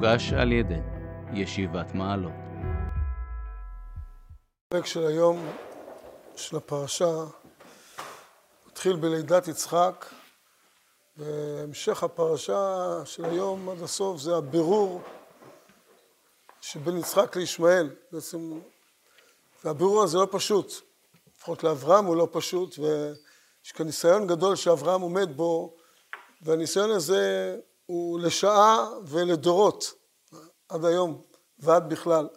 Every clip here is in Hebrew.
מוגש על ידי ישיבת מעלות. הפרק של היום, של הפרשה, מתחיל בלידת יצחק, והמשך הפרשה של היום עד הסוף זה הבירור שבין יצחק לישמעאל. בעצם, והבירור הזה לא פשוט, לפחות לאברהם הוא לא פשוט, ויש כאן ניסיון גדול שאברהם עומד בו, והניסיון הזה הוא לשעה ולדורות, עד היום ועד בכלל.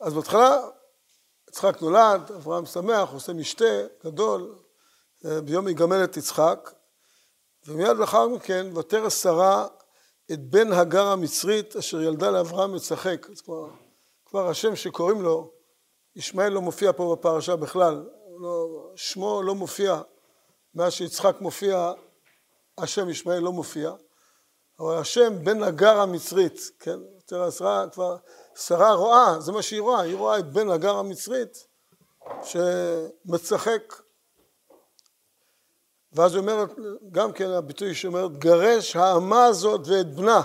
אז בהתחלה יצחק נולד, אברהם שמח, עושה משתה גדול, ביום יגמל את יצחק, ומיד לאחר מכן ותרא שרה את בן הגר המצרית אשר ילדה לאברהם מצחק. אז כבר, כבר השם שקוראים לו, ישמעאל לא מופיע פה בפרשה בכלל, לא, שמו לא מופיע, מאז שיצחק מופיע, השם ישמעאל לא מופיע, אבל השם בן הגר המצרית, כן, תראה, שרה כבר, שרה רואה, זה מה שהיא רואה, היא רואה את בן הגר המצרית שמצחק ואז היא אומרת, גם כן הביטוי שאומרת, גרש האמה הזאת ואת בנה.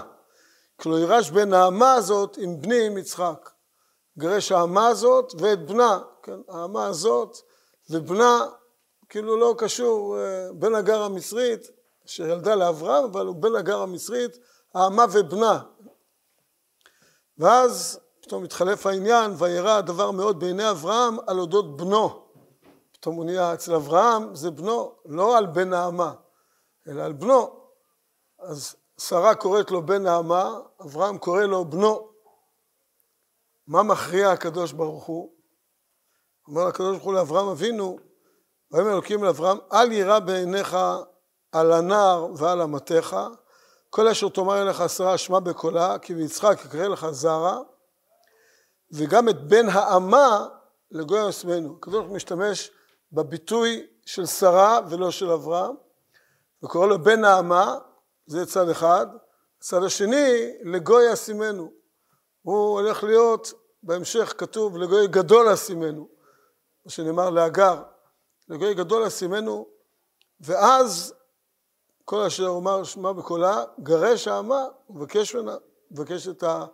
כלומר, ירש בין האמה הזאת עם בני עם יצחק. גרש האמה הזאת ואת בנה, כן, האמה הזאת ובנה, כאילו לא קשור, אה, בן הגר המצרית, שילדה לאברהם, אבל הוא בן הגר המצרית, האמה ובנה. ואז פתאום מתחלף העניין, וירא הדבר מאוד בעיני אברהם על אודות בנו. פתאום הוא נהיה אצל אברהם, זה בנו, לא על בן נעמה, אלא על בנו. אז שרה קוראת לו בן נעמה, אברהם קורא לו בנו. מה מכריע הקדוש ברוך הוא? אומר הקדוש ברוך הוא לאברהם אבינו, ויאמר אלוקים לאברהם, אל יירא בעיניך על הנער ועל אמתיך, כל אשר תאמר אליך שרה שמע בקולה, כי ביצחק יקרא לך זרע, וגם את בן האמה לגוי ישמנו. הקדוש משתמש בביטוי של שרה ולא של אברהם, וקורא לו בן נעמה, זה צד אחד, צד השני, לגוי אשימנו. הוא הולך להיות, בהמשך כתוב, לגוי גדול אשימנו, מה שנאמר להגר, לגוי גדול אשימנו, ואז כל אשר אומר שמע בקולה, גרש האמה, מבקש ממנה, מבקש את ה...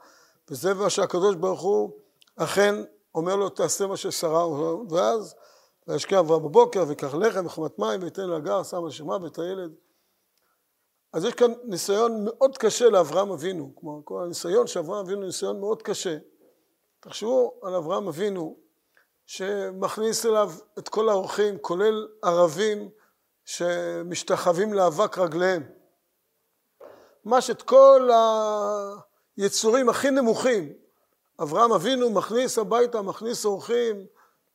וזה מה שהקדוש ברוך הוא אכן אומר לו, תעשה מה ששרה, ואז וישקיע אברהם בבוקר, ויקח לחם וחמת מים, ויתן לגר, שם על שמה ואת הילד. אז יש כאן ניסיון מאוד קשה לאברהם אבינו, כלומר כל הניסיון של אברהם אבינו ניסיון מאוד קשה. תחשבו על אברהם אבינו שמכניס אליו את כל האורחים, כולל ערבים שמשתחווים לאבק רגליהם. ממש את כל היצורים הכי נמוכים. אברהם אבינו מכניס הביתה, מכניס אורחים,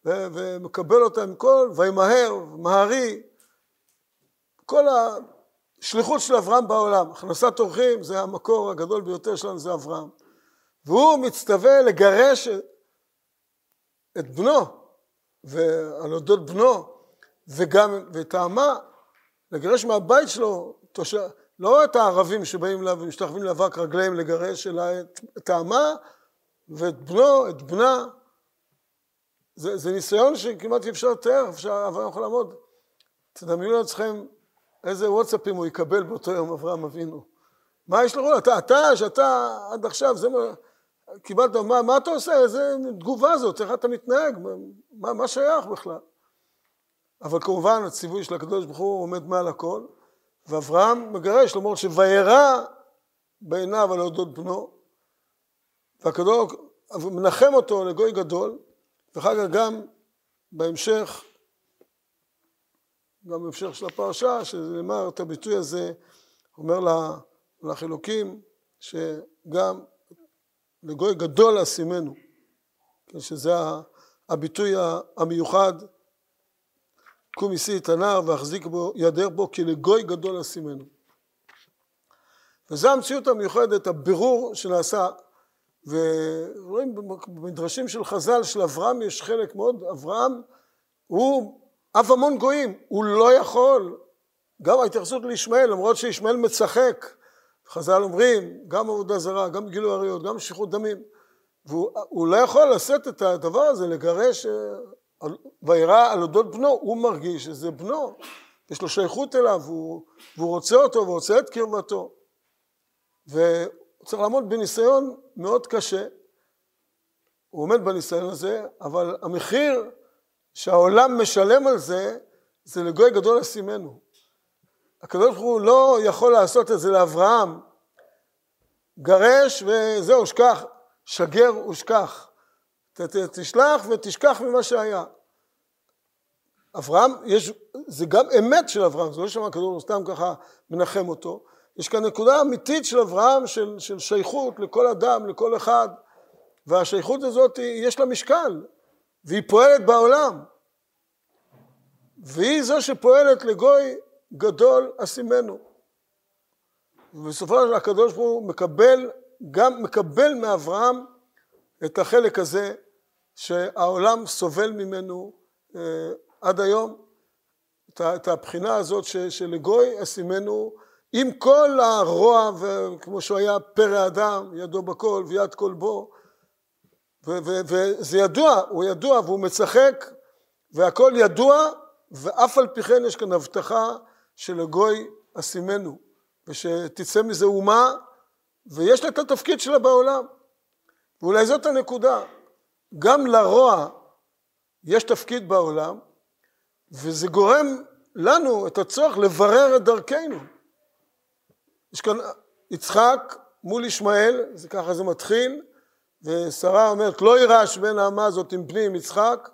ומקבל אותם כל, וימהר, מהרי, כל השליחות של אברהם בעולם, הכנסת אורחים זה המקור הגדול ביותר שלנו, זה אברהם. והוא מצטווה לגרש את בנו, ועל אודות בנו, וגם, האמה, לגרש מהבית שלו, תושב, לא את הערבים שבאים אליו ומשתחווים לאבק רגליהם לגרש, אלא את, האמה ואת בנו, את בנה, זה, זה ניסיון שכמעט אי אפשר לתאר, אפשר, אברהם יכול לעמוד. תדמיינו לעצמכם איזה וואטסאפים הוא יקבל באותו יום אברהם אבינו. מה יש לו? אתה, אתה, שאתה עד עכשיו, זה מה, קיבלת, מה, מה אתה עושה? איזה תגובה זאת? איך אתה מתנהג? מה, מה שייך בכלל? אבל כמובן הציווי של הקדוש ברוך הוא עומד מעל הכל, ואברהם מגרש, למרות שוירא בעיניו על אודות בנו, והקדוש מנחם אותו לגוי גדול, ואחר כך גם בהמשך, גם בהמשך של הפרשה, שנאמר את הביטוי הזה, אומר לך אלוקים, שגם לגוי גדול אשימנו, כן, שזה הביטוי המיוחד, קום ישיא את הנער ואחזיק בו, ידר בו, כי לגוי גדול אשימנו. וזו המציאות המיוחדת, הבירור שנעשה. ורואים במדרשים של חז"ל של אברהם יש חלק מאוד, אברהם הוא אב המון גויים, הוא לא יכול, גם ההתייחסות לישמעאל, למרות שישמעאל מצחק, חז"ל אומרים, גם עבודה זרה, גם גילוי עריות, גם שפיכות דמים, והוא לא יכול לשאת את הדבר הזה, לגרש, אה, וירא על אודות בנו, הוא מרגיש שזה בנו, יש לו שייכות אליו, והוא, והוא רוצה אותו ורוצה את קרבתו. הוא צריך לעמוד בניסיון מאוד קשה. הוא עומד בניסיון הזה, אבל המחיר שהעולם משלם על זה, זה לגוי גדול לשימנו. הקדוש ברוך הוא לא יכול לעשות את זה לאברהם. גרש וזהו, שכח, שגר ושכח. תשלח ותשכח ממה שהיה. אברהם, יש, זה גם אמת של אברהם, זה לא שם הכדור סתם ככה מנחם אותו. יש כאן נקודה אמיתית של אברהם, של, של שייכות לכל אדם, לכל אחד, והשייכות הזאת, יש לה משקל, והיא פועלת בעולם. והיא זו שפועלת לגוי גדול אשימנו. ובסופו של הקדוש ברוך הוא מקבל, גם מקבל מאברהם את החלק הזה שהעולם סובל ממנו אה, עד היום, את הבחינה הזאת שלגוי אשימנו עם כל הרוע, וכמו שהוא היה פרא אדם, ידו בכל ויד כל בו, וזה ידוע, הוא ידוע והוא מצחק והכל ידוע, ואף על פי כן יש כאן הבטחה שלגוי אשימנו, ושתצא מזה אומה, ויש לה את התפקיד שלה בעולם. ואולי זאת הנקודה, גם לרוע יש תפקיד בעולם, וזה גורם לנו את הצורך לברר את דרכנו. יש כאן יצחק מול ישמעאל, זה ככה זה מתחיל, ושרה אומרת לא יירש בין האמה הזאת עם פני עם יצחק,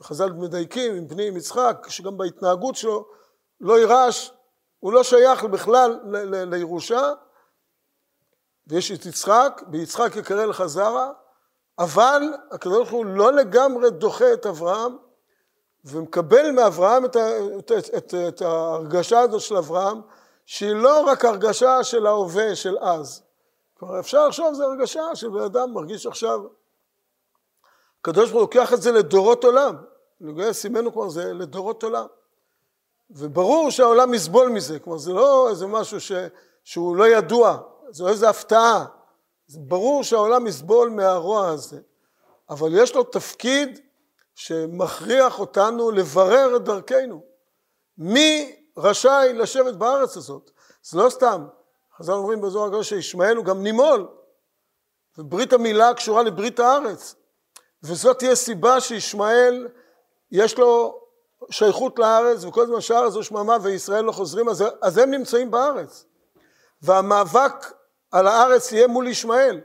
וחז"ל מדייקים עם פני עם יצחק, שגם בהתנהגות שלו לא יירש, הוא לא שייך בכלל לירושה, ויש את יצחק, ביצחק יקרא לך זרע, אבל הקדוש ברוך הוא לא לגמרי דוחה את אברהם, ומקבל מאברהם את, את, את, את, את ההרגשה הזאת של אברהם, שהיא לא רק הרגשה של ההווה, של אז. כלומר, אפשר לחשוב, זו הרגשה שבן אדם מרגיש עכשיו. הקדוש ברוך הוא לוקח את זה לדורות עולם. לגויי סימנו כבר זה לדורות עולם. וברור שהעולם יסבול מזה, כלומר זה לא איזה משהו ש, שהוא לא ידוע, זו איזו הפתעה. ברור שהעולם יסבול מהרוע הזה, אבל יש לו תפקיד שמכריח אותנו לברר את דרכנו. מי רשאי לשבת בארץ הזאת? זה לא סתם. חז"ל אומרים בזוהר הגדול שישמעאל הוא גם נימול, וברית המילה קשורה לברית הארץ. וזאת תהיה סיבה שישמעאל יש לו שייכות לארץ, וכל זמן שהארץ זו שממה וישראל לא חוזרים, אז, אז הם נמצאים בארץ. והמאבק על הארץ יהיה מול ישמעאל.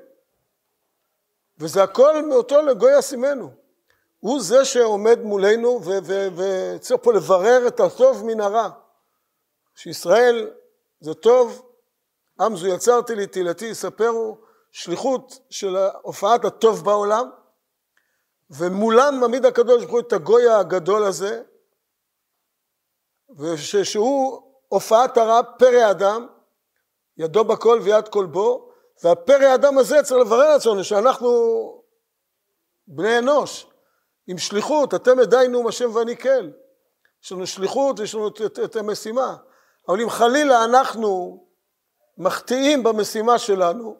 וזה הכל מאותו לגוי אסימנו. הוא זה שעומד מולנו וצריך פה לברר את הטוב מן הרע. שישראל זה טוב, עם זו יצרתי לי, תהילתי יספרו, שליחות של הופעת הטוב בעולם, ומולם מעמיד הקדוש ברוך הוא את הגוי הגדול הזה, ושהוא הופעת הרע פרא אדם, ידו בכל ויד כל בו, והפרא האדם הזה צריך לברר עצמנו שאנחנו בני אנוש, עם שליחות, אתם עדיין השם ואני כן. יש לנו שליחות ויש לנו את, את, את המשימה. אבל אם חלילה אנחנו מחטיאים במשימה שלנו,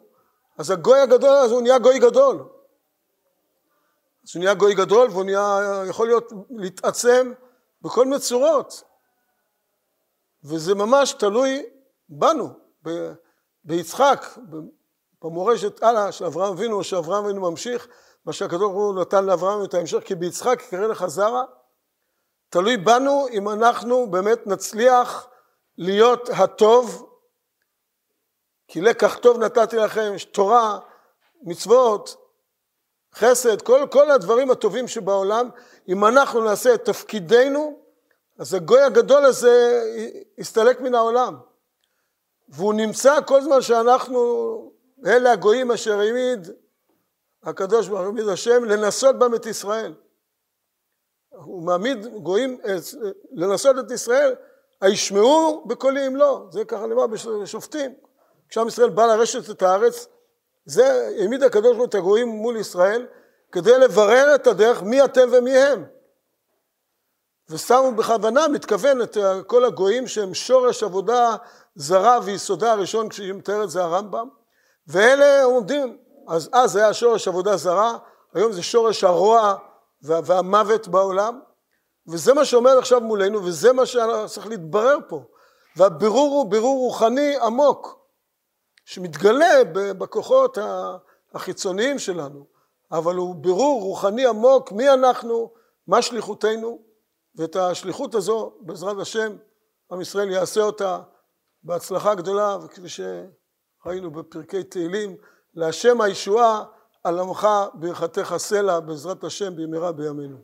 אז הגוי הגדול הזה הוא נהיה גוי גדול. אז הוא נהיה גוי גדול והוא נהיה, יכול להיות, להתעצם בכל מיני צורות. וזה ממש תלוי בנו, ב, ביצחק, במורשת הלאה של אברהם אבינו, שאברהם אבינו ממשיך, מה שהקדוש ברוך הוא נתן לאברהם את ההמשך, כי ביצחק יקרא לך זרע, תלוי בנו אם אנחנו באמת נצליח להיות הטוב, כי לקח טוב נתתי לכם, יש תורה, מצוות, חסד, כל, כל הדברים הטובים שבעולם, אם אנחנו נעשה את תפקידנו, אז הגוי הגדול הזה יסתלק מן העולם. והוא נמצא כל זמן שאנחנו, אלה הגויים אשר העמיד הקדוש ברוך הוא, העמיד השם, לנסות בם את ישראל. הוא מעמיד גויים, אה, לנסות את ישראל, הישמעו בקולי אם לא, זה ככה נאמר בשופטים. כשעם ישראל בא לרשת את הארץ, זה העמיד הקדוש ברוך הוא את הגויים מול ישראל, כדי לברר את הדרך מי אתם ומי הם. ושמו בכוונה, מתכוון את כל הגויים שהם שורש עבודה זרה ויסודה הראשון, כשהיא מתארת זה הרמב"ם, ואלה עומדים, אז אז היה שורש עבודה זרה, היום זה שורש הרוע והמוות בעולם, וזה מה שעומד עכשיו מולנו, וזה מה שצריך להתברר פה. והבירור הוא בירור רוחני עמוק, שמתגלה בכוחות החיצוניים שלנו, אבל הוא בירור רוחני עמוק מי אנחנו, מה שליחותנו, ואת השליחות הזו בעזרת השם עם ישראל יעשה אותה בהצלחה גדולה, וכפי שראינו בפרקי תהילים, להשם הישועה על עמך ברכתך סלע בעזרת השם במהרה בימינו.